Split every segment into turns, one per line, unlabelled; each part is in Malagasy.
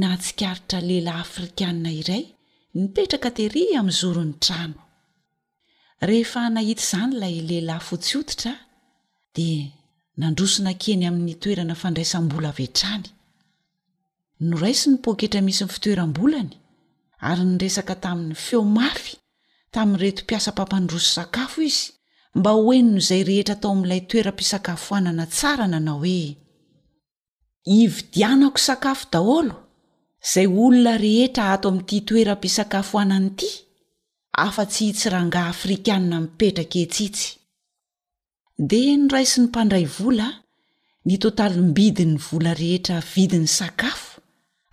nahatsikaritra lehilahy afrikanina iray nipetraka tery amin'ny zoron'ny trano. Rehefa nahita izany ilay lehilahy fotsy hoditra dia nandroso nankeny amin'ny toerana fandraisam-bola avy hatrany. Noraisiny ny poketra misy ny fitoeram-bolany ary niresaka tamin'ny feo mafy tamin'ireto mpiasa mpampandroso sakafo izy mba ho henon'izay rehetra tao amin'ilay toeram-pisakafoanana tsara nanao hoe, Hividianako sakafo daholo izay olona rehetra ato amin'ity toeram-pisakafoanana ity, afa-tsy itsy rangahy afrikana mipetraka etsy itsy. Dia noraisin'ny mpandray vola ny totalim-bidin'ny vola rehetra vidin'ny sakafo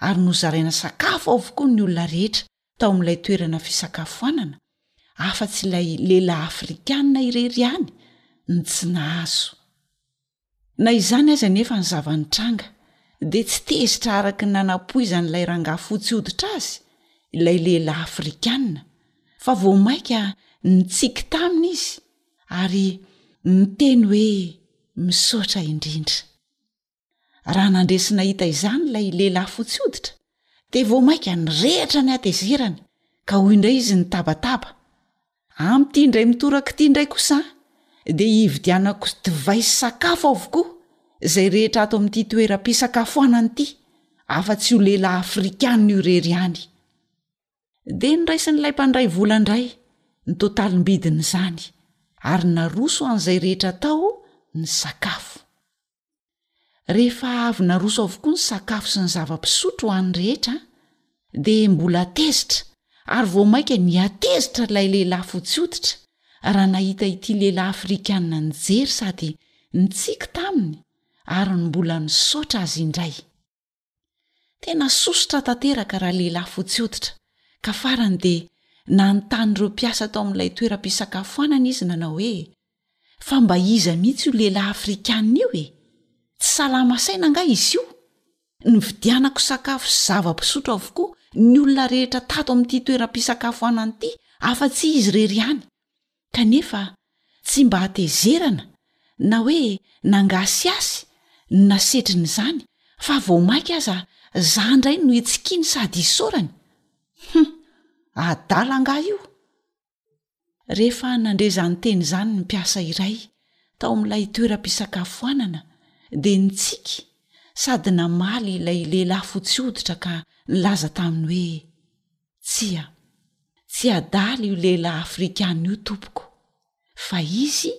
ary nozaraina sakafo avokoa ny olona rehetra tao amin'ilay toerana fisakafoanana, afa-tsy ilay lehilahy afrikana irery ihany no tsy nahazo. Na izany aza anefa ny zava-nitranga dia tsy tezitra araka ny nanampoizan'ilay rangahy fotsy hoditra azy ilay lehilahy afrikana fa vao mainka nitsiky taminy izy ary niteny hoe misaotra indrindra. Raha nandresy nahita izany ilay lehilahy fotsy hoditra dia vao mainka nirehitra ny hatezerany ka hoy indray izy nitabataba Amin'ity indray mitoraka ity indray kosa dia hividianako divay sy sakafo avokoa izay rehetra ato amin'ity toeram-pisakafoanana ity, afa-tsy io lehilahy afrikana io irery ihany. Dia noraisin'ilay mpandray vola indray ny totalim-bidin'izany, ary naroso an'izay rehetra tao ny sakafo. rehefa avy naroso avokoa ny sakafo sy ny zava-pisotro ho an'ny rehetra dia mbola tezitra ary vao mainka ny atezitra ilay lehilahy fotsy oditra raha nahita ity lehilahy afrikana nijery sady nitsiky taminy ary ny mbola nisaotra azy indray Tena sosotra tanteraka raha lehilahy fotsy hoditra ka farany dia nanontany ireo mpiasa tao amin'ilay toeram-pisakafoanana izy nanao hoe, Fa mba iza mihitsy io lehilahy afrikana io e? Tsy salama saina angaha izy io? Nividianako sakafo sy zava-pisotro avokoa ny olona rehetra tato amin'ity toeram-pisakafoanana ity afa-tsy izy irery ihany. kanefa tsy mba hatezerana na hoe nangasihasy no nasetriny izany fa vao maika aza za ndray no itsikiny sady isaorany? Hum! adala angaha io? Rehefa nandre izany teny izany ny mpiasa iray tao amin'ilay toeram-pisakafoanana dia nitsiky sady namaly ilay lehilahy fotsy hoditra ka nilaza taminy hoe, Tsia, tsy adala io lehilahy afrikana io tompoko, fa izy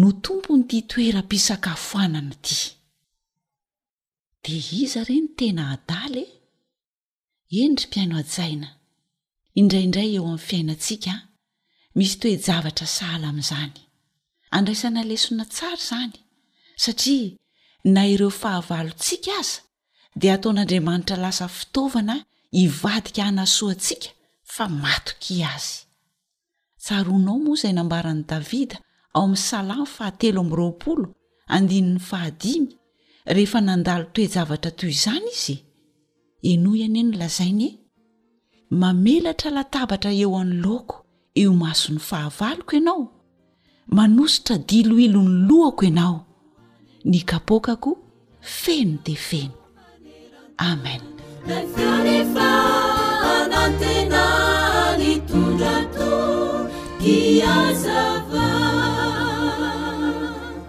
no tompon'ity toeram-pisakafoanana ity. Dia iza re ny tena adala e? Eny ry mpihaino hajaina, indraindray eo amin'ny fiainantsika, misy toe-javatra sahala amin'izany. Andraisana lesona tsara izany, satria na ireo fahavalontsika aza dia ataon'Andriamanitra lasa fitaovana hivadika hanasoa antsika fa matokia Azy. Tsaroanao moa izay nambaran'i Davida ao amin'ny Salamo fahatelo amby roapolo, andininy fahadimy, rehefa nandalo toe-javatra toy izany izy? Henoy anie ny lazainy e! Mamelatra latabatra eo anoloako eo imason'ny fahavaloko ianao, manosotra diloilo ny lohako ianao, ny kapoakako feno dia feno. Amen.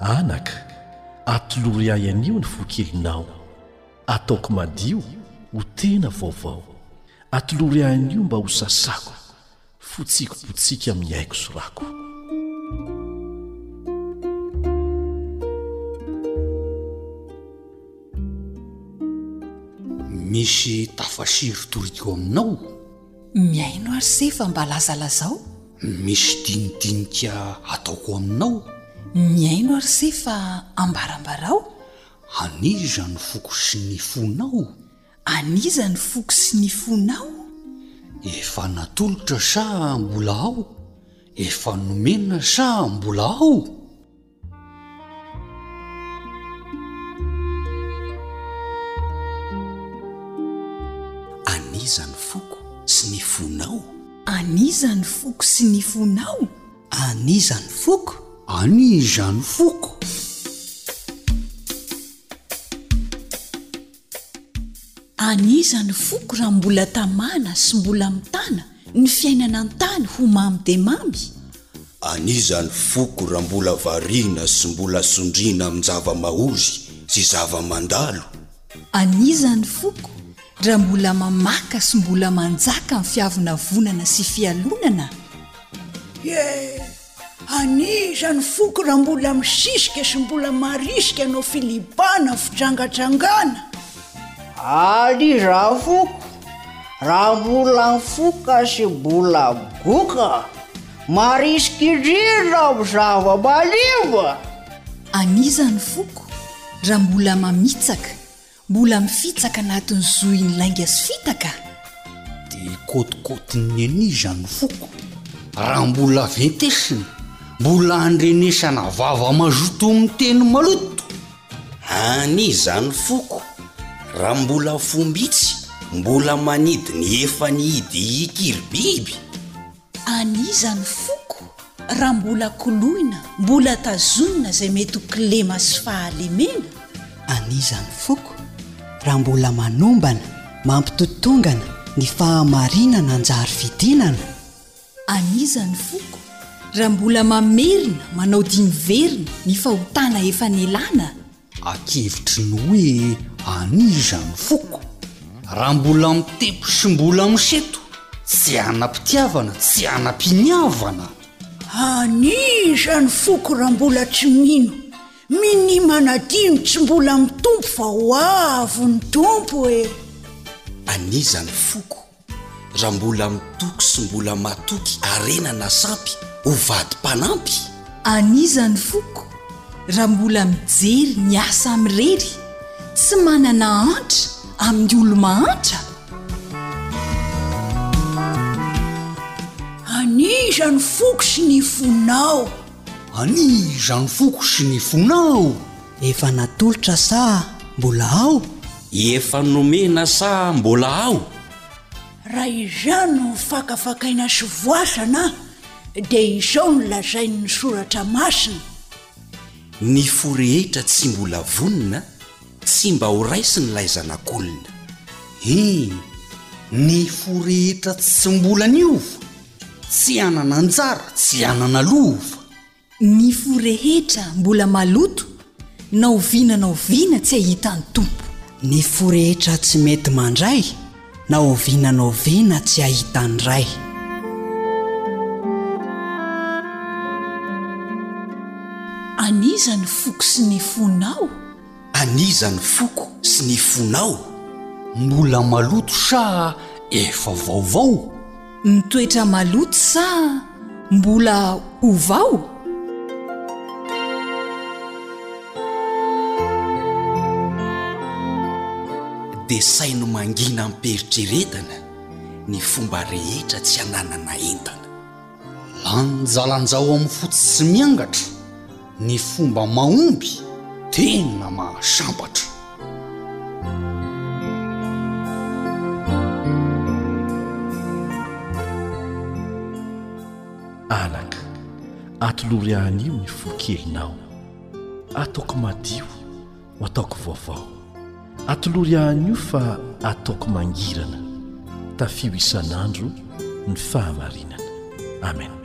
anaka atolory ahy anio ny fokelinao ataoko madio ho tena vaovao atolory ahy anio mba ho sasako Fotsiko potsika amin'ny aiko sy rako.
Misy tafasiry toriko aminao.
Mihaino ary se fa mba lazalazao.
Misy dinidinika ataoko aminao.
Mihaino ary se fa ambarambarao.
An'iza ny foko sy ny fonao?
An'iza ny foko sy ny fonao?
Efa natolotra sa mbola ao? Efa nomena sa mbola ao? An'iza ny foko sy ny fonao?
An'iza ny foko sy ny fonao?
An'iza ny foko?
An'iza ny foko?
An'iza ny foko raha mbola tamana sy mbola mitana ny fiainana an-tany ho mamy dia mamy?
An'iza ny foko raha mbola variana sy mbola sondriana amin-java-mahory sy zava-mandalo?
An'iza ny foko raha mbola mamaka sy mbola manjaka ny fiavonavonana sy fialonana?
An'isa ny foko raha mbola misisika sy mbola marisika hanao filibana, fidrangadrangana?
An'isa ny foko raha mbola mifoka sy mbola migoka, marisika indrindra amin'ny
zava-manimba? An'isa ny foko raha mbola mamitsaka, Mbola mifitsaka anatin'ny zohin'ny lainga sy fitaka?
Dia kôtikôtin'ny neny izany foko raha mbola ventesina, mbola andrenesana vava mazotoa miteny maloto?
Any izany foko raha mbola fombitsy mbola manidy ny efa nihidy hikiribiby? An'iza
ny foko raha mbola koloina, mbola tazonina izay mety ho kilema sy fahalemena?
An'iza ny foko raha mbola manombana, mampitotongana ny fahamarinana hanjary fidinana?
An'iza ny foko raha mbola mamerina manao diniverina ny fahotana efa nelana?
Ankevitry ny hoe an'iza ny foko? Raha mbola mitepo sy mbola miseto, tsy ana-pitiavana, tsy ana-piniavana.
An'iza ny foko raha mbola tsy mino? Minia manadia ny tsy mbola mitompo fa ho avy ny Tompo e!
An'iza ny foko? Raha mbola mitoky sy mbola matoky harena na sampy ho vady
mpanampy. An'iza ny foko raha mbola mijery ny asa amirery tsy manana antra amin'ny olo-mahantra? An'iza
ny foko sy ny fonao?
An'iza ny foko sy ny fonao?
Efa natolotra sa mbola ao?
Efa nomena sa mbola ao?
Raha izany no fakafakaina sy voasana dia izao no lazain'ny Soratra Masina.
Ny fo rehetra tsy mbola vonona tsy mba ho raisin'ilay Zanak'olona.
Eny, ny fo rehetra tsy mbola niova, tsy hanana anjara, tsy hanana lova.
Ny fo rehetra mbola maloto na oviana na oviana tsy ahita ny Tompo.
Ny fo rehetra tsy mety mandray na oviana na oviana tsy ahita ny Ray.
An' iza ny foko sy ny fonao?
An'iza ny foko sy ny fonao?
Mbola maloto sa efa vaovao?
Ny toetra maloto sa mbola ho vao?
Dia saino mangina am-pieritreretana ny fomba rehetra tsy ananana entana.
Lanjalanjao amin'ny fo tsy miangatra ny fomba mahomby tena mahasambatra.
Anaka, atolory anio ny fo kelinao, ataoko madio. ho ataoko vaovao atolory ahan'io fa ataoko mangirana tafio isan'andro ny fahamarinana amen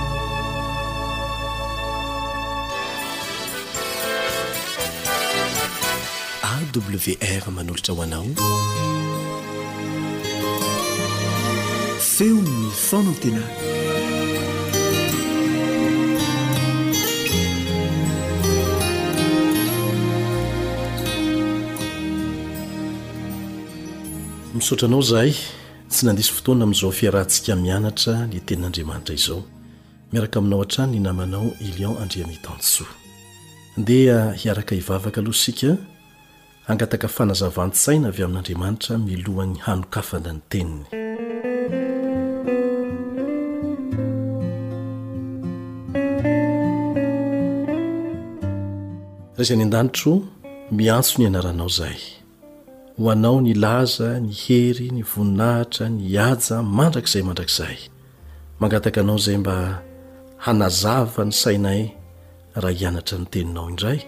AWR manolotra ho
anao feon'ny fanantenana.
Misaotra anao izahay. Tsy nandiso fotoana amin'izao fiarahantsika mianatra ny Tenin'Andriamanitra izao. Miaraka aminao hatrany ny namanao Ilion Andriamitantsoa. Ndeha hiaraka hivavaka aloha isika, hangataka fanazavan-tsaina avy amin'Andriamanitra milohan'ny hanokafana ny Teniny. Ray izay any an-danitro, miantso ny anaranao izahay. Ho Anao ny laza, ny hery, ny voninahitra, ny haja mandrakizay mandrakizay. Mangataka Anao izay mba hanazava ny sainay raha hianatra ny Teninao indray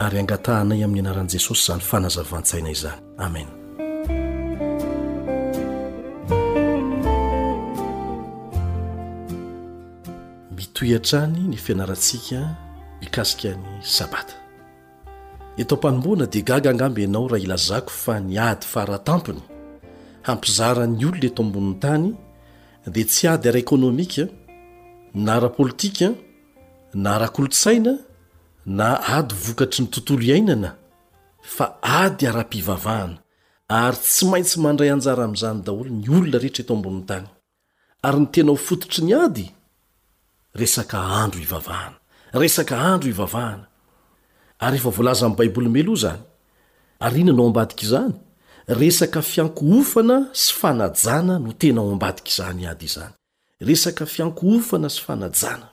ary angatahanay amin'ny anaran'i Jesosy izany fanazavan-tsaina izany. Amen. Mitohy hatrany ny fianarantsika mikasika ny Sabata. Eto am-panomboana dia gaga angamba ianao raha ilazako fa ny ady faratampony hampizaran'ny olona eto ambonin'ny tany dia tsy ady ara-ekonomika na ara-politika na ara-kolontsaina na ady vokatry ny tontolo iainana fa ady ara-pivavahana ary tsy maintsy mandray anjara amin'izany daholo ny olona rehetra eto ambonin'ny tany. Ary ny tena ho fototry ny ady? Resaka andro hivavahana. Resaka andro hivavahana. Ary efa voalazan'ny Baiboly meloa izany. Ary inona no ao ambadik'izany? Resaka fiankohofana sy fanajana no tena ao ambadik'izany ady izany. Resaka fiankohofana sy fanajana.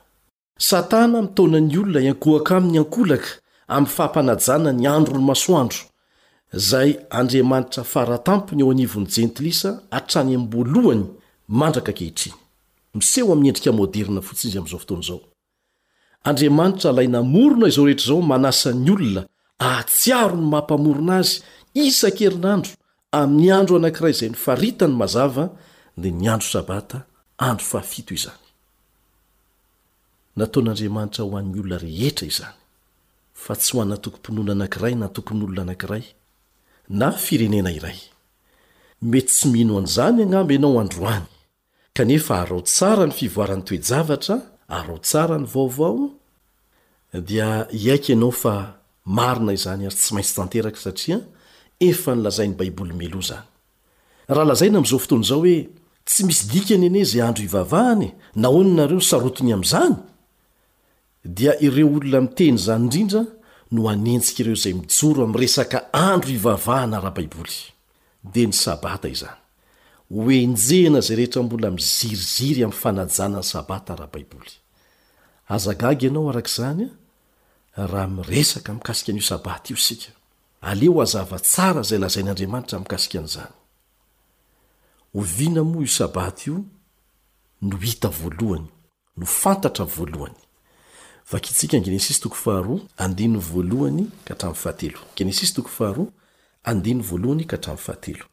Satana mitaona ny olona hiankohoka aminy ankolaka amin'ny fampanajana ny andron'ny masoandro, izay andriamanitra fara tampony eo anivon'ny Jentilisa hatrany am-boalohany mandraka ankehitriny. Miseho amin'ny endrika moderina fotsiny izy amin'izao fotoana izao. Andriamanitra ilay namorona izao rehetra izao manasa ny olona hahatsiaro ny maha Mpamorona azy isan-kerinandro Amin'ny andro anankiray izay nofaritany mazava dia ny andro Sabata, andro fahafito izany. Nataon'Andriamanitra ho an'ny olona rehetra izany, fa tsy ho an'antokom-pinoana anankiray na antokon'olona anankiray, na firenena iray. Mety tsy mino an'izany angamba ianao androany. kanefa arao tsara ny fivoaran'ny toe-javatra, arao tsara ny vaovao, dia hiaiky ianao fa marina izany ary tsy maintsy tanteraka satria efa nolazain'ny Baiboly mialoha izany. Raha lazaina amin'izao fotoana izao hoe, Tsy misy dikany anie izay andro hivavahana e, nahoana ianareo sarotiny amin'izany? Dia ireo olona miteny izany indrindra no hanenjika ireo izay mijoro amin'ny resaka andro hivavahana ara-baiboly. Dia ny Sabata izany. Hoenjehina izay rehetra mbola miziriziry amin'ny fanajana ny Sabata ara-baiboly. Aza gaga ianao araka izany raha miresaka mikasika an'io Sabata io isika. Aleo hazava tsara izay lazain' Andriamanitra mikasika an'izany. Oviana moa io Sabata io no hita voalohany? no fantatra voalohany. Vakintsika ny Genesisy toko faharoa, andininy voalohany ka hatramin'ny fahatelo. Genesisy toko faharoa, andininy voalohany ka hatramin'ny fahatelo.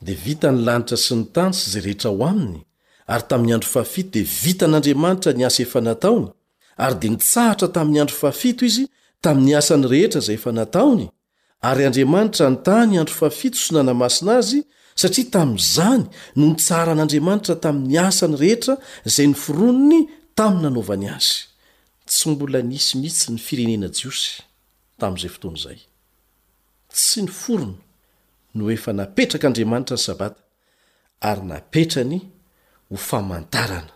Dia vita ny lanitra sy ny tany sy izay rehetra ao aminy, ary tamin'ny andro fahafito dia vitan'Andriamanitra ny asa efa nataony, ary dia nitsahatra tamin'ny andro fahafito izy tamin'ny asany rehetra izay efa nataony, Ary Andriamanitra nitaha ny andro fahafito sy nanamasina azy, satria tamin'izany no nitsaharan'Andriamanitra tamin'ny asany rehetra izay noforoniny tamin'ny nanaovany azy. Tsy mbola nisy mihitsy ny firenena jiosy tamin'izay fotoana izay. Tsy niforona no efa napetrak'Andriamanitra ny Sabata, ary napetrany ho famantarana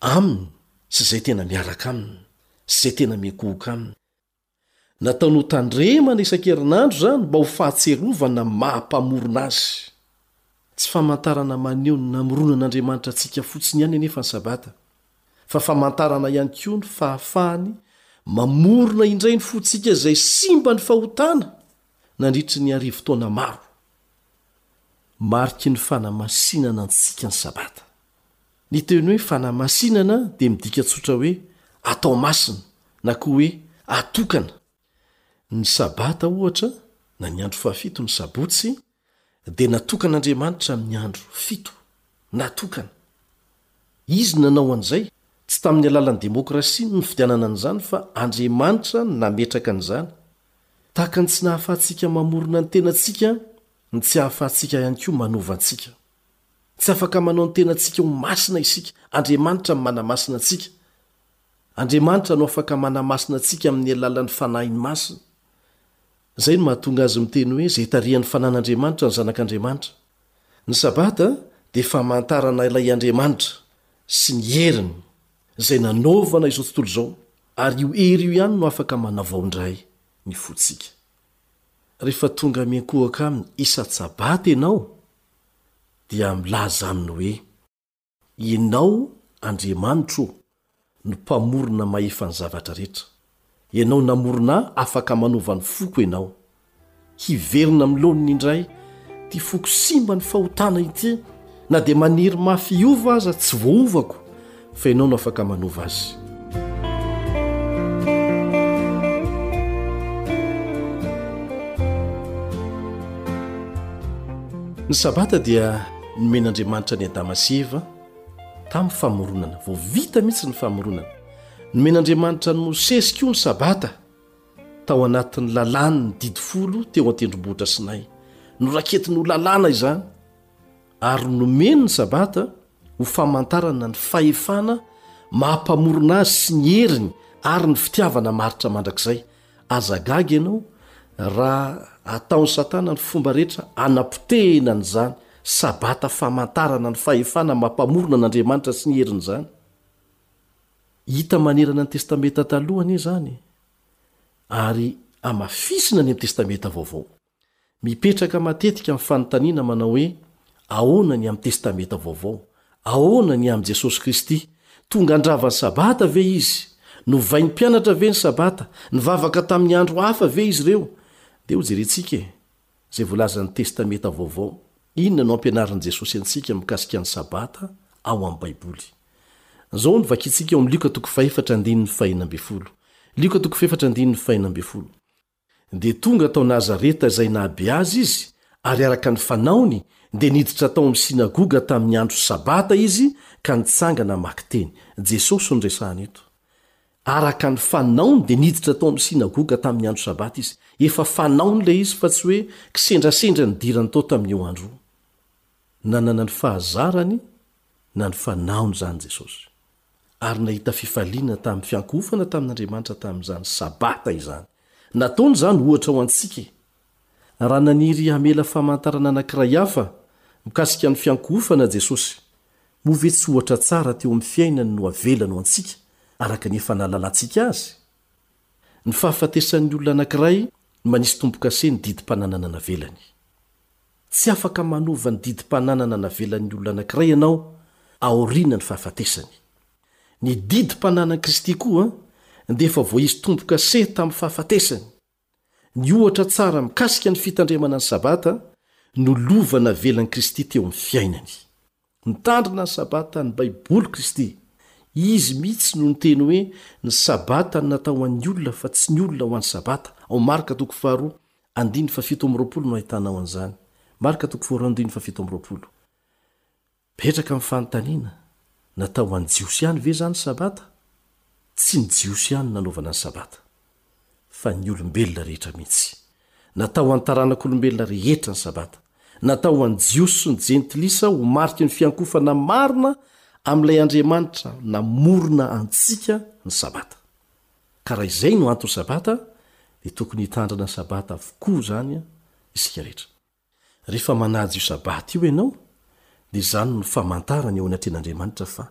Aminy sy izay tena miaraka Aminy sy izay tena miankohoka Aminy. Nataony ho tandremana isan-kerinandro izany mba ho fahatsiarovana ny maha Mpamorona azy. Tsy famantarana maneho ny namoronan'Andriamanitra antsika fotsiny ihany anefa ny Sabata, fa famantarana ihany koa ny fahafahany mamorona indray ny fontsika izay simba ny fahotana nandritry ny arivo taona maro. Mariky ny fanamasinana antsika ny Sabata. Ny teny hoe fanamasinana dia midika tsotra hoe atao masina na koa hoe atokana. Ny Sabata, ohatra, na ny andro fahafito, ny Sabotsy, dia natokan'Andriamanitra amin'ny andro fito. Natokana. Izy no nanao an'izay. Tsy tamin'ny alalan'ny demokrasia no nifidianana an'izany fa Andriamanitra no nametraka an'izany. Tahaka ny tsy nahafahantsika mamorona ny tenantsika ny tsy ahafahantsika ihany koa manova antsika. Tsy afaka manao ny tenantsika ho masina isika, Andriamanitra no manamasina antsika. Andriamanitra no afaka manamasina antsika amin'ny alalan'ny Fanahiny Masina. Izay no mahatonga Azy miteny hoe, Izay tarihan'ny fanan'Andriamanitra ny Zanak'Andriamanitra. Ny Sabata dia famantarana ilay Andriamanitra sy ny heriny, Izay nanaovana izao tontolo izao, ary io hery io ihany no afaka manavao indray ny fontsika. Rehefa tonga miankohoka Aminy isan-tsabata ianao, dia milaza aminy hoe, Ianao, Andriamanitro ô, no Mpamorona mahefa ny zavatra rehetra. Ianao namorona ahy afaka manova ny foko Ianao. Hiverina amin'ny laoniny indray ity foko simba ny fahotana ity, na dia maniry mafy hiova aza tsy voaovako. fa ianao no afaka manova azy. Ny sabata dia nomen'Andriamanitra ny Adama sy Eva tamin'ny famoronana, vao vita mihitsy ny famoronana. Nomen'Andriamanitra ny Mosesy koa ny sabata tao anatin'ny lalàny ny didy folo teo an-tendrombohitra Sinay. Noraketiny ho lalàna izany. ary nomeny ny sabata ho famantarana ny fahefana maha-mpamorona azy sy ny heriny ary ny fitiavana maritra mandrakizay. Aza gaga ianao raha ataon'i Satana ny fomba rehetra hanapotehina an'izany sabata famantarana ny fahefana maha-mpamorona an'Andriamanitra sy ny heriny izany. Hita manerana ny Testamenta Taloha anie izany ary hamafisina any amin'ny Testamenta Vaovao. Mipetraka matetika ny fanontaniana manao hoe, Ahoana ny amin'ny Testamenta Vaovao? Ahoana ny amin'i Jesosy Kristy? Tonga handrava ny Sabata ve Izy? Novain'ny mpianatra ve ny Sabata? Nivavaka tamin'ny andro hafa ve izy ireo? Dia hojerentsika e! izay voalazan'ny Testamenta Vaovao. Inona no ampianarin'i Jesosy antsika mikasika ny Sabata ao amin'ny Baiboly? Izao no vakintsika ao amin'ny Lioka toko fahefatra andininy fahenina ambin'ny folo. Lioka toko fahefatra andininy fahenina ambin'ny folo. Dia tonga tao Nazareta izay nahabe azy izy, ary araka ny fanaony dia niditra tao amin'ny synagoga tamin'ny andro sabata izy ka nitsangana hamaky teny. Jesosy no resahana eto. Araka ny fanaony dia niditra tao amin'ny synagoga tamin'ny andro sabata izy. Efa fanaony ilay izy fa tsy hoe kisendrasendra nidirany tao tamin'io andro io. Nanana ny fahazarany na ny fanahony izany Jesosy, ary nahita fifaliana tamin'ny fiankohofana tamin'Andriamanitra tamin'izany Sabata izany. Nataony izany ohatra ho antsika e! Raha naniry hamela famantarana anankiray hafa mikasika ny fiankohofana Jesosy, moa ve tsy ohatra tsara teo amin'ny fiainany no avelany ho antsika araka ny efa nahalalantsika azy? Ny fahafatesan'ny olona anankiray manisy tombo-kase ny didim-pananana navelany. Tsy afaka manova ny didim-pananana navelan'ny olona anankiray ianao aoriana ny fahafatesany. Ny didim-pananan'i Kristy koa dia efa voaizy tombo-kase tamin'ny fahafatesany. Ny ohatra tsara mikasika ny fitandremana ny Sabata no lova navelan'i Kristy teo amin'ny fiainany. Mitandrina ny Sabata ny Baiboly, Kristy. Izy mihitsy no niteny hoe ny Sabata no natao ho an'ny olona fa tsy ny olona ho an'ny Sabata. Ao Marka toko faharoa andininy fahafito amby roapolo no ahitanao an'izany. Marka toko faharoa andininy fahafito amby roapolo. Mipetraka ny fanontaniana, natao ho an'ny Jiosy ihany ve izany ny Sabata? Tsy ny Jiosy ihany no nanaovana ny Sabata. fa ny olombelona rehetra mihitsy. Natao ho an'ny taranak'olombelona rehetra ny Sabata. Natao ho an'ny Jiosy sy ny Jentilisa ho mariky ny fiankofana marina amin'ilay Andriamanitra namorona antsika ny Sabata. Ka raha izay no anton'ny Sabata, dia tokony hitandrina Sabata avokoa izany isika rehetra. Rehefa manaja io Sabata io ianao, dia izany no famantarana eo anatrehan'Andriamanitra fa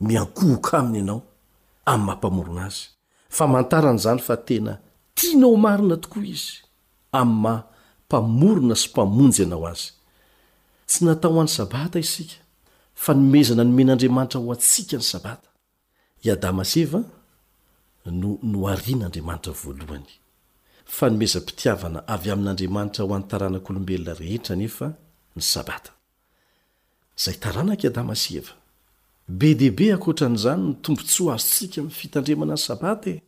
miankohoka aminy ianao, amin'ny maha Mpamorona Azy. Famantarana izany fa tena tianao marina tokoa Izy, amin'ny maha Mpamorona sy Mpamonjy anao Azy. Tsy natao ho an'ny Sabata isika, fanomezana nomen'Andriamanitra ho antsika ny Sabata. I Adama sy Eva no noharian'Andriamanitra voalohany. Fanomezam-pitiavana avy amin'Andriamanitra ho an'ny taranak'olombelona rehetra anefa ny Sabata. Izay taranak'i Adama sy Eva. Be dia be ankoatra an'izany ny tombontsoa azontsika amin'ny fitandremana ny Sabata e!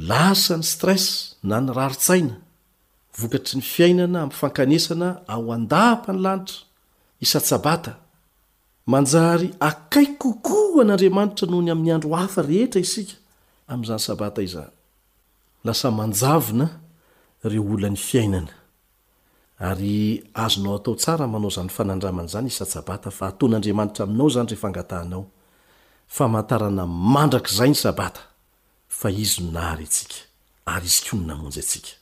Lasa ny stress na ny rarin-tsaina vokatry ny fiainana ampifankanesana ao an-dapa ny lanitra isan-tsabata. Manjary akaiky kokoa an'Andriamanitra noho ny amin'ny andro hafa rehetra isika amin'izany sabata izany. Lasa manjavona ireo olan'ny fiainana. Ary azonao atao tsara manao izany fanandramana izany isan-tsabata fa ataon'Andriamanitra aminao izany ireo fangatahanao. Famantarana mandrakizay ny sabata. fa Izy no nahary antsika, ary Izy koa no namonjy antsika.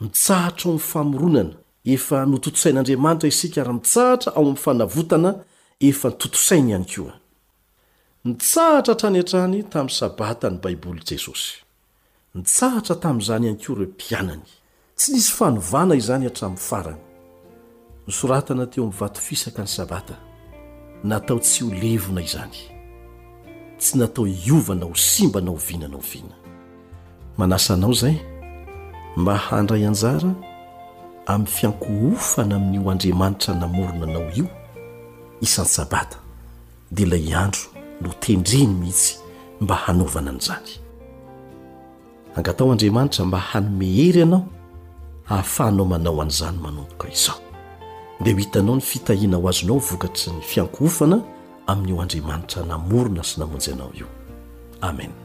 Mitsahatra ao amin'ny famoronana efa notontosain'Andriamanitra isika ary mitsahatra ao amin'ny fanavotana efa tontosainy ihany koa. Nitsahatra hatrany hatrany tamin'ny Sabata ny Baiboly Jesosy. Nitsahatra tamin'izany ihany koa ireo mpianany. Tsy nisy fanovana izany hatramin'ny farany. Nosoratana teo amin'ny vato fisaka ny Sabata. Natao tsy ho levona izany. Tsy natao hiova na ho simba na oviana na oviana. Manasa anao izay mba handray anjara amin'ny fiankohofana amin'io Andriamanitra namorona anao io isan-tsabata, dia ilay andro no tendreny mihitsy mba hanaovana an'izany. Angataho Andriamanitra mba hanome hery anao hahafahanao manao an'izany manomboka izao. Dia ho hitanao ny fitahiana ho azonao vokatry ny fiankohofana amin'io Andriamanitra namorona sy namonjy anao io.
Amena.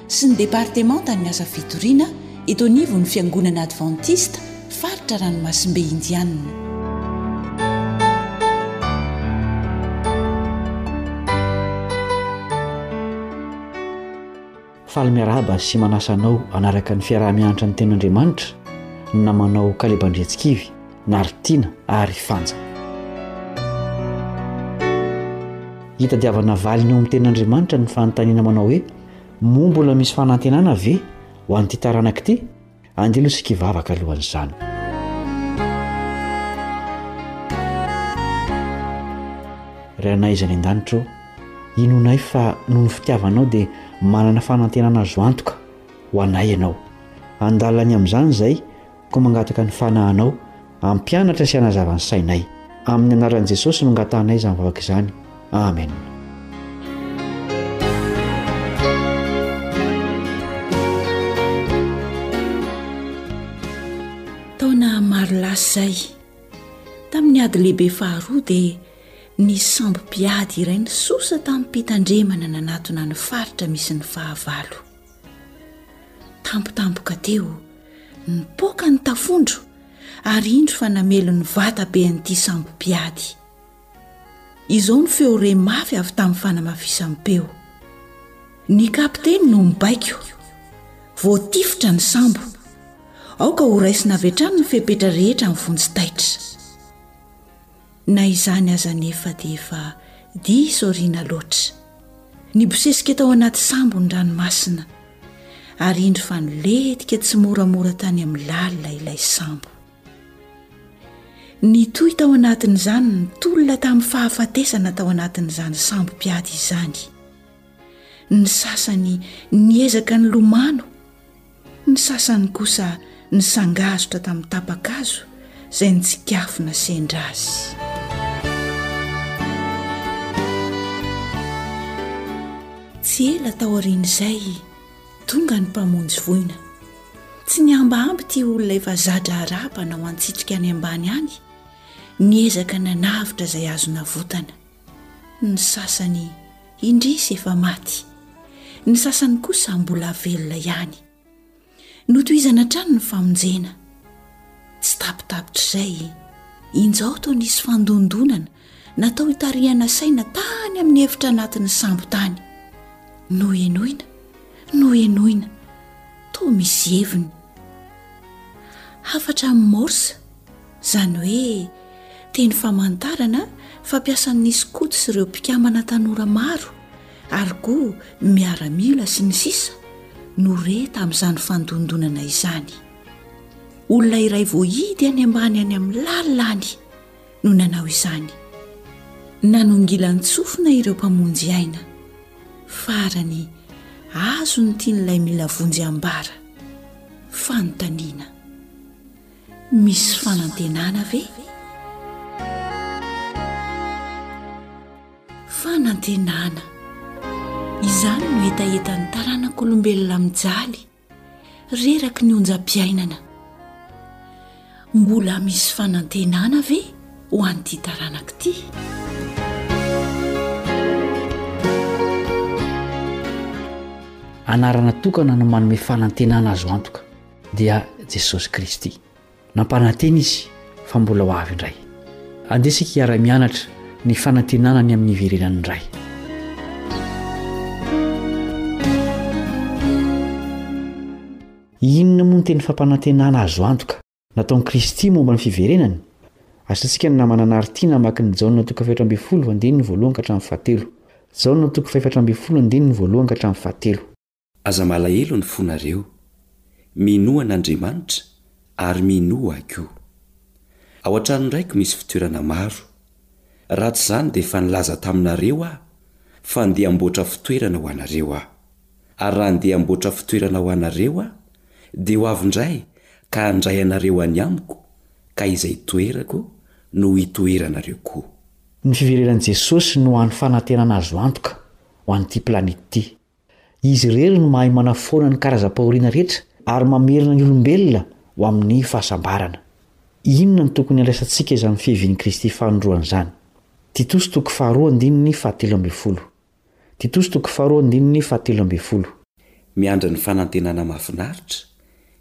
sy
ny
departemantan'ny asa fitoriana eto anivon'ny Fiangonana Advantista faritra Ranomasimbe Indianina.
Faly miarahaba sy manasa anao hanaraka ny fiaraha-mianatra ny Tenin'Andriamanitra ny namanao Kaleba Andriantsikivy, Naritiana ary Fanja. Hitadiavana valiny ao amin'ny Tenin'Andriamanitra ny fanontaniana manao hoe Moa mbola misy fanantenana ve ho an'ity taranaka ity? Andeha aloha isika hivavaka alohan'izany. Ray anay izay any an-danitra ô, inoanay fa noho ny fitiavanao dia manana fanantenana azo antoka ho anay ianao. Handalina any amin'izany izay. Koa mangataka ny fanahanao hampianatra sy hanazava ny sainay. Amin'ny anaran'i Jesosy no angatahanay izany vavaka izany. Amen.
izay. Tamin'ny ady lehibe faharoa dia ny sambo-piady iray nisosa tamim-pitandremana nanatona ny faritra misy ny fahavalo. Tampotampoka teo, nipoaka ny tafondro ary indro fa namely ny vata be an'ity sambo mpiady. Izao ny feo re mafy avy tamin'ny fanamafisam-peo. Ny kapiteny no mibaiko. Voatifitra ny sambo. Aoka horaisina avy hatrany ny fepetra rehetra amin'ny vonjy taitra. Na izany aza anefa dia efa diso aoriana loatra. Nibosesika tao anaty sambo ny ranomasina ary indro fa nilentika tsimoramora tany amin'ny lalina ilay sambo. Nitohy tao anatin'izany ny tolona tamin'ny fahafatesana tao anatin'izany sambo mpiady izany. Ny sasany niezaka nilomano. Ny sasany kosa nisangazotra tamin'ny tapa-kazo izay nitsikafona sendra azy. Tsy ela taorian'izay, tonga ny mpamonjy voina. Tsy nihambahamby ity olona efa za-draharaha mpanao antsitrika any ambany any, niezaka nanavotra izay azo navotana. Ny sasany indrisy efa maty, ny sasany kosa mbola velona ihany. Notohizana hatrany ny famonjena. Tsy tapitapitr'izay, injao toa nisy fandondonana natao hitarihana saina tany amin'ny efitra anatin'ny sambo tany. Nohenoina, nohenoina, toa misy heviny. Hafatra amin'ny Morse. izany hoe teny famantarana fampiasan'ny skoto sy ireo mpikambana tanora maro ary koa miaramila sy ny sisa no re tamin'izany fandondonana izany olona iray voahidy any ambany any amin'ny lalina any no nanao izany nanongilan-tsofina ireo mpamonjy aina
farany azo ny tian'ilay milavonjy ambara fanontaniana Misy fanantenana ve? Fanantenana! Izany no hetahetan'ny taranak'olombelona mijaly, reraky ny onjam-piainana. Mbola misy fanantenana ve ho an'ity taranaka ity?
Anarana tokana no manome fanantenana azo antoka. dia Jesosy Kristy. Nampanantena Izy fa mbola ho avy indray. Andeha isika hiara-mianatra ny fanantenana ny amin'ny hiverenan'ny Ray. Inona moa ny teny fampanantenana azo antoka nataon'i Kristy momba ny fiverenany? Asantsika ny namana Narty namaky ny Jaona toko fahefatra ambin'ny folo andininy voalohany ka hatramin'ny fahatelo. Jaona toko fahefatra ambin'ny folo andininy voalohany ka hatramin'ny fahatelo.
Aza malahelo ny fonareo. Minoa an'Andriamanitra ary minoa ahy koa. Ao an-tranon-draiko misy fitoerana maro. Raha tsy izany dia efa nilaza taminareo aho fa ndeha hamboatra fitoerana ho anareo aho. Ary raha ndeha hamboatra fitoerana ho anareo aho dia ho avy indray ka handray anareo any amiko ka izay itoerako no hitoeranareo koa.
Ny fiverenan'i Jesosy no hany fanantenana azo antoka ho an'ity planety ity. Izy irery no mahay manafoana ny karazam-pahoriana rehetra ary mamerina ny olombelona ho amin'ny fahasambarana. Inona no tokony handraisantsika izany fiavian'i Kristy fanindroany izany? Titos toko faharoa andininy fahatelo ambin'ny folo Titos toko faharoa andininy fahatelo ambin'ny folo.
Miandry ny fanantenana mahafinaritra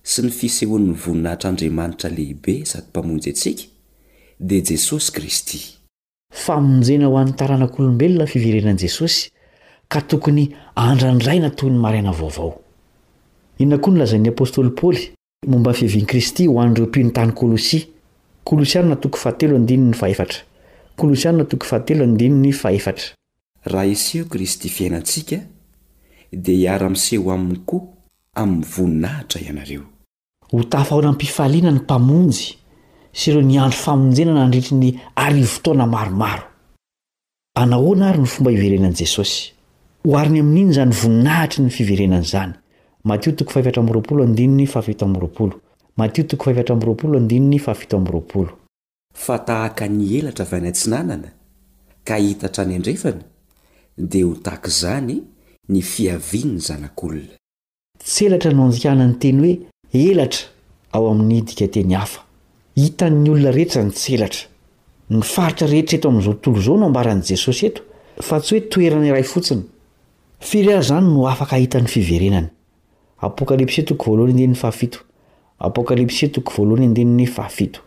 sy ny fisehoan'ny voninahitr'Andriamanitra lehibe sady Mpamonjy antsika, dia Jesosy Kristy.
Famonjena ho an'ny taranak'olombelona ny fiverenan'i Jesosy, ka tokony andrandraina toy ny maraina vaovao. Inona koa no lazain'ny apostoly Paoly momba ny fiavian'i Kristy ho an'ireo mpino tany Kolosia? Kolosiana toko fahatelo andininy fahefatra Kolosiana toko fahatelo andininy fahefatra.
Raha hiseho Kristy fiainantsika, dia hiara-miseho aminy koa amin'ny voninahitra ianareo.
Ho tafahoram-pifaliana ny Mpamonjy sy ireo niandry famonjena nandritry ny arivo taona maromaro. Anahoana àry no fomba iverenan'i Jesosy? Ohariny amin'inona izany voninahitry ny fiverenany izany? Matio toko fahefatra amby roapolo andininy fahafito amby roapolo. Matio toko fahefatra amby roapolo andininy fahafito amby roapolo.
Fa tahaka ny elatra avy any atsinanana ka hita hatrany andrefana, dia ho tahaka izany ny fiavian'ny Zanak'olona.
Tselatra no andikana ny teny hoe elatra ao amin'ny dikanteny hafa. Hitan'ny olona rehetra ny tselatra. Ny faritra rehetra eto amin'izao tontolo izao no ambaran'i Jesosy eto, fa tsy hoe toerana iray fotsiny. Firy ary izany no afaka hahita ny fiverenany? Apokalypsy toko voalohany andininy fahafito Apokalypsy toko voalohany andininy fahafito.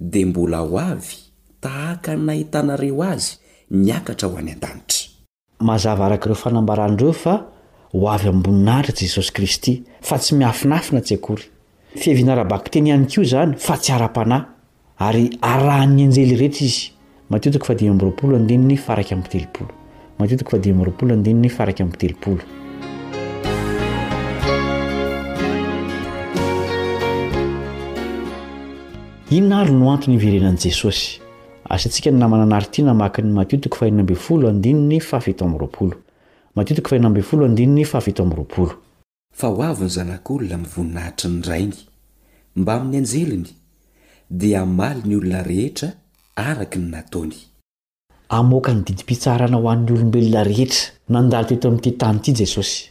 dia mbola ho avy tahaka ny nahitanareo azy niakatra ho any an-danitra.
Mazava araka ireo fanambarany ireo fa ho avy amboninahitra Jesosy Kristy, fa tsy miafinafina tsy akory. Fiaviana ara-bakiteny ihany koa izany fa tsy ara-panahy, ary arahan'ny anjely rehetra izy. Matio toko fahadimy amby roapolo andininy faha iraika amby telopolo. Matio toko fahadimy amby roapolo andininy faha iraika amby telopolo. Inona ary no antony iverenan'i Jesosy? Asiantsika ny namana Narty namaky ny Matio toko fahenina ambin'ny folo andininy faha fito amby roapolo. Matio toko fahenina ambin'ny folo andininy faha fito amby roapolo.
Fa ho avy ny Zanak'olona amin'ny voninahitry ny Rainy, mbamin'ny anjeliny, dia hamaly ny olona rehetra araka ny nataony.
Hamoaka ny didim-pitsarana ho an'ny olombelona rehetra. Nandalo teto amin'ity tany ity Jesosy.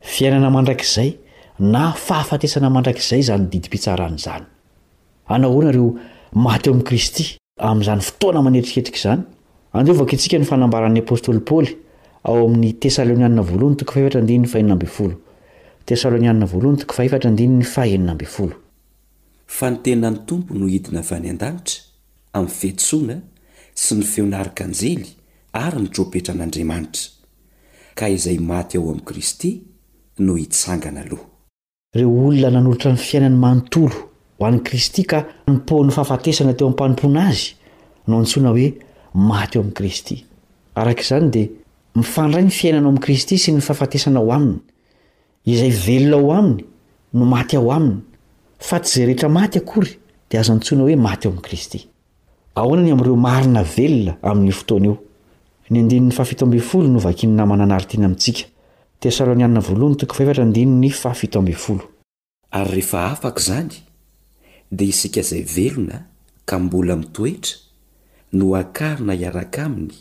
Fiainana mandrakizay na fahafatesana mandrakizay izany didim-pitsarana izany. Hanao ahoana ireo maty ao amin'i Kristy amin'izany fotoana manetriketrika izany? Andiovako isika ny fanambaran'ny apostoly Paoly ao amin'ny Tesalonianina Voalohany toko fahefatra andininy fahenina ambin'ny folo. Tesalonianina Voalohany toko fahefatra andininy fahenina ambin'ny folo.
Fa ny tenan'ny Tompo no hidina avy any an-danitra amin'ny fihetsona sy ny feon'ny arkanjely ary ny trompetran'Andriamanitra, ka izay maty ao amin'i Kristy no hitsangana aloha.
ireo olona nanolotra ny fiainany manontolo ho an'i Kristy ka nipoahan'ny fahafatesana teo am-panompoana Azy no antsoina hoe maty ao amin'i Kristy. Araka izany dia mifandray ny fiainana ao amin'i Kristy sy ny fahafatesana ao Aminy. Izay velona ao Aminy no maty ao Aminy, fa tsy izay rehetra maty akory dia azo antsoina hoe maty ao amin'i Kristy. Ahoana ny amin'ireo marina velona amin'io fotoana io? Ny andininy fahafito ambin'ny folo no vakin'ny namana Anaritiana amintsika. Tesalonianina Voalohany toko fahefatra andininy fahafito ambin'ny folo.
Ary rehefa afaka izany, dia isika izay velona ka mbola mitoetra no hakarina hiaraka aminy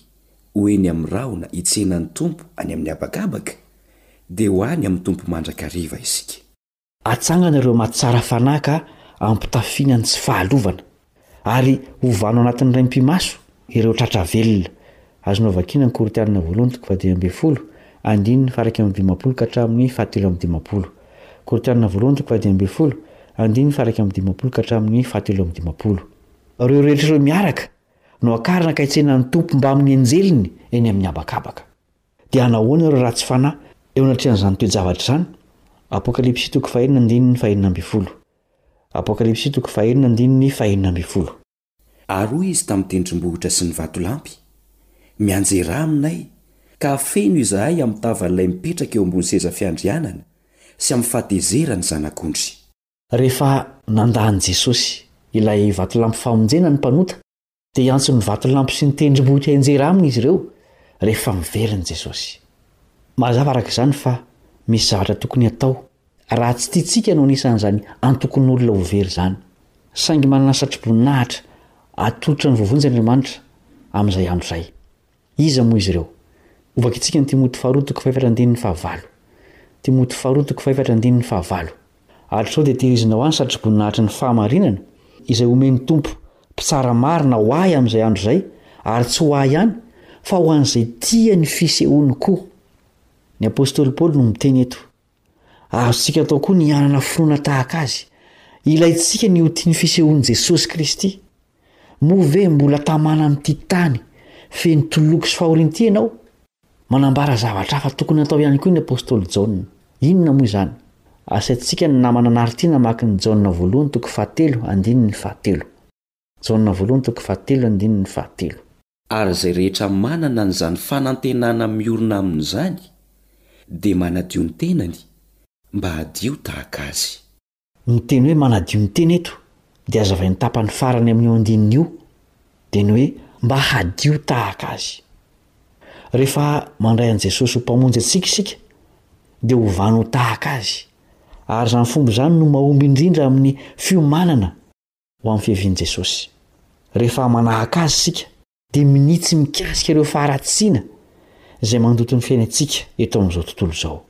ho eny amin'ny rahona hitsenan'ny Tompo any amin'ny habakabaka, dia ho any amin'ny Tompo mandrakariva isika.
Atsangana ireo mahatsara fanahy ka ampitafiana ny tsy fahalovana, ary hovano anatin'ny raim-pimaso ireo tratra velona. Azonao vakiana ny Korintiana voalohany toko fahadimy ambin'ny folo, andininy faha-iraika amby dimampolo ka hatramin'ny fahatelo amby dimampolo. Korintiana voalohany toko fahadimy ambin'ny folo, andininy faha-iraika amby dimampolo ka hatramin'ny fahatelo amby dimampolo. Ireo rehetra ireo miaraka no akarina ka hitsena ny Tompo mbamin'ny anjeliny eny amin'ny habakabaka. Dia nahoana ireo ratsy fanahy eo anatrehan'izany toe-javatra izany? Apokalypsy toko fahenina andininy fahenina ambin'ny folo Apokalypsy toko fahenina andininy fahenina ambin'ny folo.
Ary hoy izy tamin'ny tendrombohitra sy ny vatolampy, Mianjerà aminay, ka afeno izahay amin'ny tavan'ilay mipetraka eo ambony seza fiandrianana sy amin'ny fahatezeran'ny Zanak'ondry.
Rehefa nandà an'i Jesosy, ilay vatolampy famonjena ny mpanota, dia hiantso ny vatolampy sy ny tendrombohitra hianjera aminy izy ireo rehefa miverin' i Jesosy. Mazava araka izany fa misy zavatra tokony hatao raha tsy tiantsika no anisan' izany antokon'olona ho very izany. Saingy manana satroboninahitra atolotra ny vovonjy Andriamanitra amin' izay andro izay. Iza moa izy ireo? Hovakitsika ny Timoty faharoa toko fahefatra andininy fahavalo. Timoty faharoa toko fahefatra andininy fahavalo. Ary sao dia tehirizinao ahy ny satroboninahitry ny fahamarinana, izay homen'ny Tompo, mpitsara marina, ho ahy amin'izay andro izay, ary tsy ho ahy ihany, fa ho an'izay tia ny fisehoany koa. Ny apostoly Paoly no miteny eto. Azontsika atao koa ny hanana finoana tahaka azy. Ilaintsika ny ho tia ny fisehoan'i Jesosy Kristy. Moa ve mbola tamana amin'ity tany feno toloko sy fahoriana ity ianao? Manambara zavatra hafa tokony hatao ihany koa ny apostoly Jaona. Inona moa izany? Asiantsika ny namana anaritiana hamaky ny Jaona voalohany toko fahatelo andininy fahatelo. Jaona voalohany toko fahatelo andininy fahatelo.
Ary izay rehetra manana an'izany fanantenana miorina amin'izany dia manadio ny tenany mba hadio tahaka azy.
Ny teny hoe manadio ny tena eto dia hazavain'ny tapany farany amin'io andininy io, dia ny hoe mba hadio tahaka azy. Rehefa mandray an'i Jesosy ho Mpamonjy antsika isika dia hovany ho tahaka Azy, ary izany fomba izany no mahomby indrindra amin'ny fiomanana. ho amin'ny fiavian'i Jesosy. Rehefa manahaka Azy isika, dia minia tsy mikasika ireo faharatsiana izay mandoto ny fiainantsika eto amin'izao tontolo izao.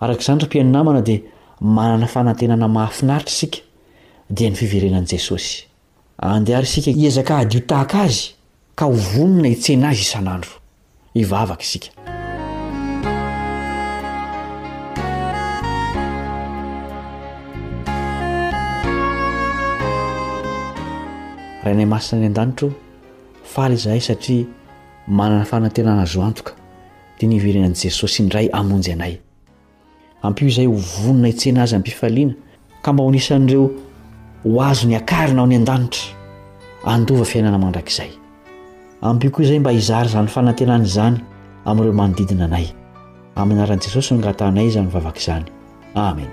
Araka izany, ry mpihaino namana, dia manana fanantenana mahafinaritra isika, dia ny fiverenan'i Jesosy. Andeha àry isika hiezaka hadio tahaka Azy, ka ho vonona hitsena Azy isan'andro. hivavaka isika. Rainay Masina any an-danitra o, faly izahay satria manana fanantenana azo antoka dia ny hiverenan'i Jesosy indray hamonjy anay. Ampio izay ho vonona hitsena azy am-pifaliana, ka mba ho anisan'ireo ho azony akarina ao any an-danitra, handova fiainana mandrakizay. Ampio koa izay mba hizara izany fanantenana izany amin'ireo manodidina anay. Amin'ny anaran'i Jesosy no angatahanay izany vavaka izany.
Amena.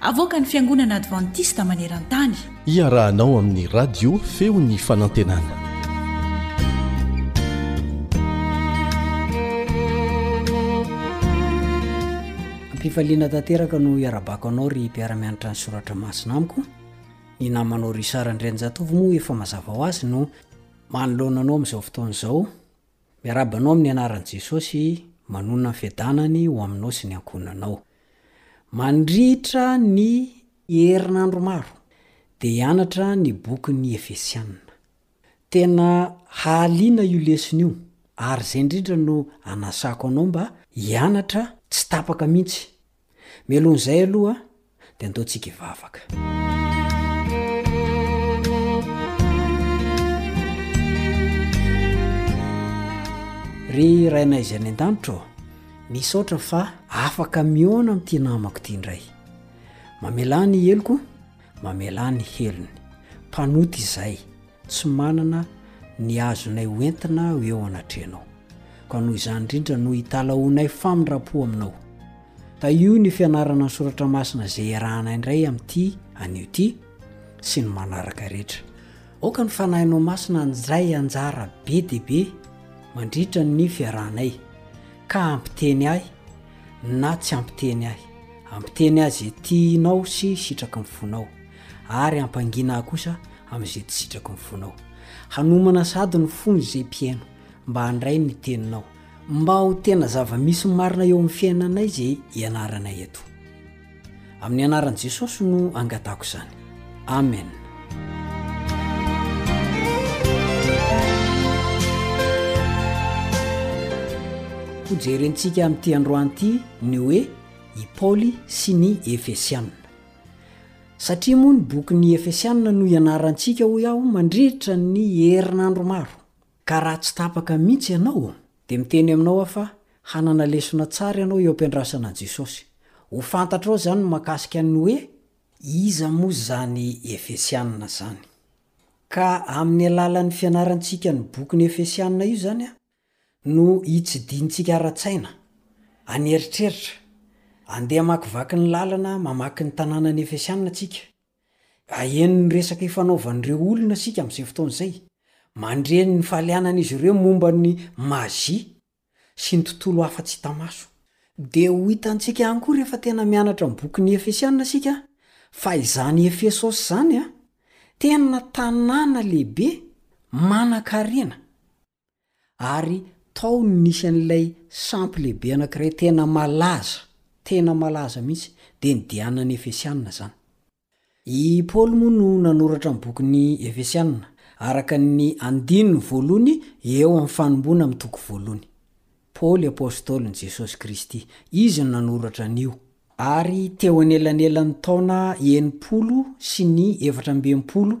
Avoakan'ny Fiangonana Advantista maneran-tany.
Iarahanao amin'ny Radio Feon'ny Fanantenana.
Am-pifaliana tanteraka no iarabako anao ry mpiara-mianatra ny soratra masina amiko. Ny namanao Richard Andrianjatovo moa efa mazava ho azy no manoloana anao amin'izao fotoana izao. Miarahaba anao amin'ny anaran'i Jesosy, manonona ny fiadanany ho aminao sy ny ankohonanao. Mandritra ny herinandro maro dia hianatra ny bokin'ny Efesiana. Tena hahaliana io lesona io ary izay indrindra no anasako anao mba hianatra tsy tapaka mihitsy Mialohan'izay aloha dia andaontsika hivavaka. Ry Rainay izay any an-danitra ô, misaotra fa afaka mihaona amin'ity namako ity indray. Mamelà ny heloko, mamelà ny helony. Mpanota izahay. tsy manana ny azonay ho entina eo anatrehanao, ka noho izany indrindra no italahoanay famindram-po aminao. Tahio ny fianarana ny soratra masina izay iarahanay indray amin'ity anio ity sy ny manaraka rehetra. Aoka ny Fanahinao Masina handray anjara be dia be mandritra ny fiarahanay, ka hampiteny ahy na tsy hampiteny ahy, hampiteny ahy izay tianao sy sitraky ny fonao. ary hampangina ahy kosa amin'izay tsy sitraky ny fonao. Hanomana sady ny fony izay mpihaino mba handray ny teninao, mba ho tena zava-misy marina eo amin'ny fiainanay izay ianaranay eto. Amin'ny anaran'i Jesosy no angatahako izany. Amen. hojerentsika amin'ity androany ity ny hoe i Paoly sy ny Efesianina. Satria moa ny bokin'ny Efesiana no ianarantsika, hoy aho, mandritra ny herinandro maro. Ka raha tsy tapaka mihitsy ianao, dia miteny aminao aho fa hanana lesona tsara ianao eo am-piandrasana an'i Jesosy. Ho fantatrao izany ny mahakasika ny hoe iza moa izany Efesiana izany. Ka amin'ny alalan'ny fianarantsika ny bokin'ny Efesiana io izany, no hitsidihitsika ara-tsaina, any eritreritra, andeha hamakivaky ny lalana mamaky ny tanànan'i Efesiana tsika, aheno ny resaka ifanaovan'ireo olona isika amin'izay fotoana izay, mandre ny fahalianan'izy ireo momba ny mazia sy ny tontolo hafa tsy hita maso. Dia ho hitantsika ihany koa rehefa tena mianatra ny bokin'i Efesiana isika fa izany Efesosy izany, tena tanàna lehibe manankarena ary tao no nisy an'ilay sampy lehibe anankiray tena malaza, tena malaza mihitsy, dia ny Dianan'ny Efesiana izany. I Paoly moa no nanoratra ny bokin'ny Efesiana, araka ny andininy voalohany eo amin'ny fanomboana amin'ny toko voalohany. Paoly apostolin'i Jesosy Kristy, izy no nanoratra an'io. Ary teo anelanelan'ny taona enimpolo sy ny efatra amby enimpolo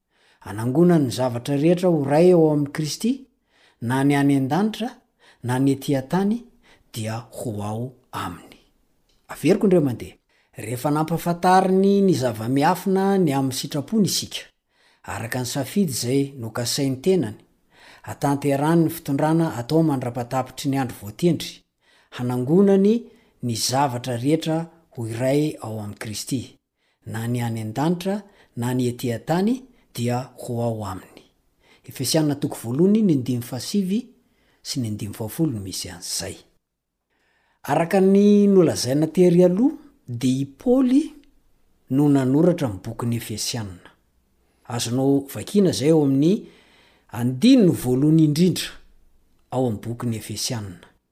Anangonany ny zavatra rehetra ho ray ao amin'i Kristy, na ny any an-danitra na ny ety an-tany, dia ho ao aminy. Averiko indray mandeha. Rehefa nampahafantariny ny zava-miafina ny amin'ny sitrapony isika, araka ny safidy izay nokasain'ny tenany, hatanterahany ny fitondrana atao mandra-patapitry ny andro voatendry, hanangonany ny zavatra rehetra ho iray ao amin'i Kristy. na ny any an-danitra na ny ety an-tany dia ho ao aminy. Efesiana toko voalohany ny andininy fahasivy sy ny andininy fahafolo no misy an'izay. Araka ny nolazaina tery aloha dia i Paoly no nanoratra ny bokin'ny Efesiana. Azonao vakiana izay ao amin'ny andininy voalohany indrindra ao amin'ny bokin'ny Efesiana.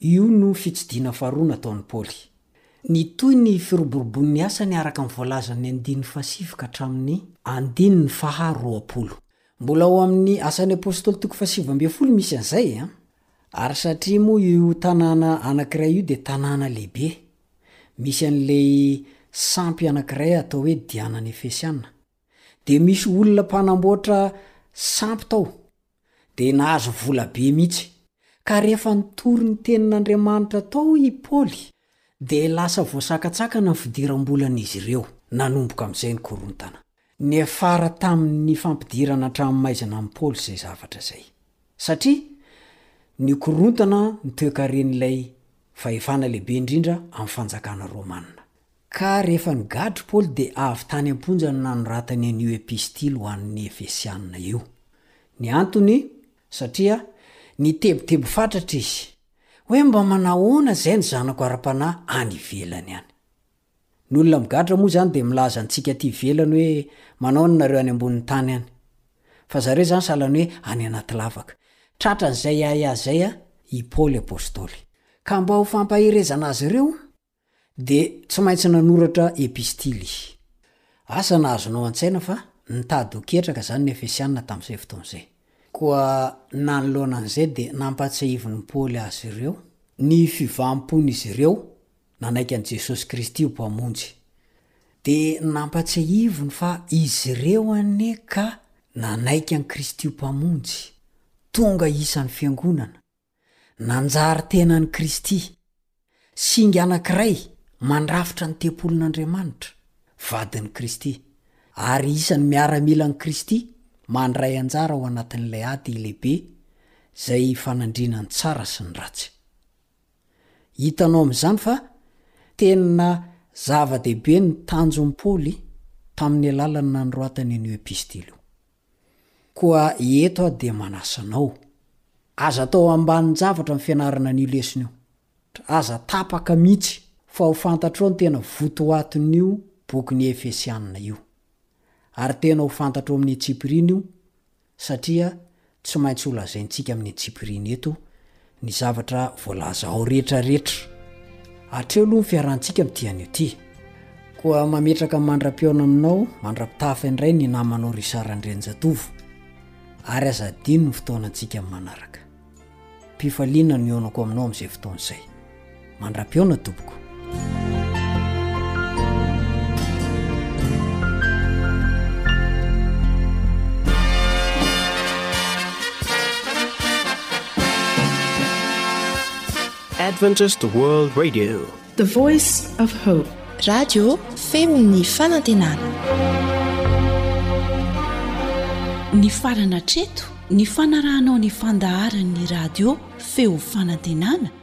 Io no fitsidihana faharoa nataon'i Paoly. Nitohy ny firoborobon'ny asany araka ny voalazan'ny andininy fahasivy ka hatramin'ny. Andininy faha roapolo. Mbola ao amin'ny Asan'ny Apostoly toko fahasivy ambin'ny folo misy an'izay. Ary satria moa io tanàna anankiray io dia tanàna lehibe, misy an'ilay sampy anankiray atao hoe Diana ny Efesiana. Dia misy olona mpanamboatra sampy tao. dia nahazo vola be mihitsy. Ka rehefa nitory ny tenin'Andriamanitra tao i Paoly, dia lasa voasakatsakana ny fidiram-bolan'izy ireo. Nanomboka amin'izay ny korontana. Niafara tamin'ny fampidirana an-tranomaizina an'i Paoly izay zavatra izay. Satria nikorontana ny toekaren'ilay fahefana lehibe indrindra amin'ny fanjakana romanina. Ka rehefa nigadra i Paoly dia avy tany am-ponja no nanoratany an'io epistily ho an'ny Efesianina io. Ny antony, satria nitebiteby fatratra izy, hoe mba manahoana izay ny zanako ara-panahy any ivelany any. Ny olona migadra moa izany dia milaza antsika aty ivelany hoe manahoana nareo any ambonin'ny tany any. Fa zareo izany sahalan'ny hoe any anaty lavaka. Tratran'izay ahiahy izay i Paoly apostoly. Ka mba ho fampaherezana azy ireo, Dia tsy maintsy nanoratra epistily. Asa na azonao an-tsaina fa nitady ho ketraka izany ny Efesiana tamin'izay fotoana izay. Koa nanoloana an'izay dia nampahatsiahivin'i Paoly azy ireo ny fivaham-pon'izy ireo nanaiky an'i Jesosy Kristy ho Mpamonjy. Dia nampahatsiahiviny fa izy ireo anie ka nanaiky an'i Kristy ho Mpamonjy, tonga isan'ny Fiangonana. Nanjary tena an'i Kristy. Singa anankiray mandrafitra ny tempolin'Andriamanitra, vadin'i Kristy. Ary isan'ny miaramilan'i Kristy mandray anjara ao anatin'ilay ady lehibe izay hifanandrinany ny tsara sy ny ratsy. Hitanao amin'izany fa tena zava-dehibe ny tanjon'i Paoly tamin'ny alalan'ny nanoratany an'io epistily io. Koa eto aho dia manasa anao, aza atao ambanin-javatra ny fianarana an'io lesona io. Aza tapaka mihitsy fa ho fantatrao ny tena votoatin'io bokin'ny Efesianina io. Ary tena ho fantatrao amin'ny antsipiriany io, satria tsy maintsy holazaintsika amin'ny antsipiriany eto ny zavatra voalaza ao rehetra rehetra. Hatreo aloha ny fiarahantsika amin'ity anio ity. Koa mametraka ny mandra-pihaona aminao mandra-pitafa indray ny namanao Richard Randrianjatovo. Ary aza adino ny fotoana antsika amin'ny manaraka. Am-pifaliana no hihaonako aminao amin'izay fotoana izay. Mandra-pihaona tompoko.
Adventist World Radio.
The Voice of Hope. Radio Femin'ny Fanantenana.
Ny farana treto ny fanarahanao ny fandaharan'ny radio Feo Fanantenana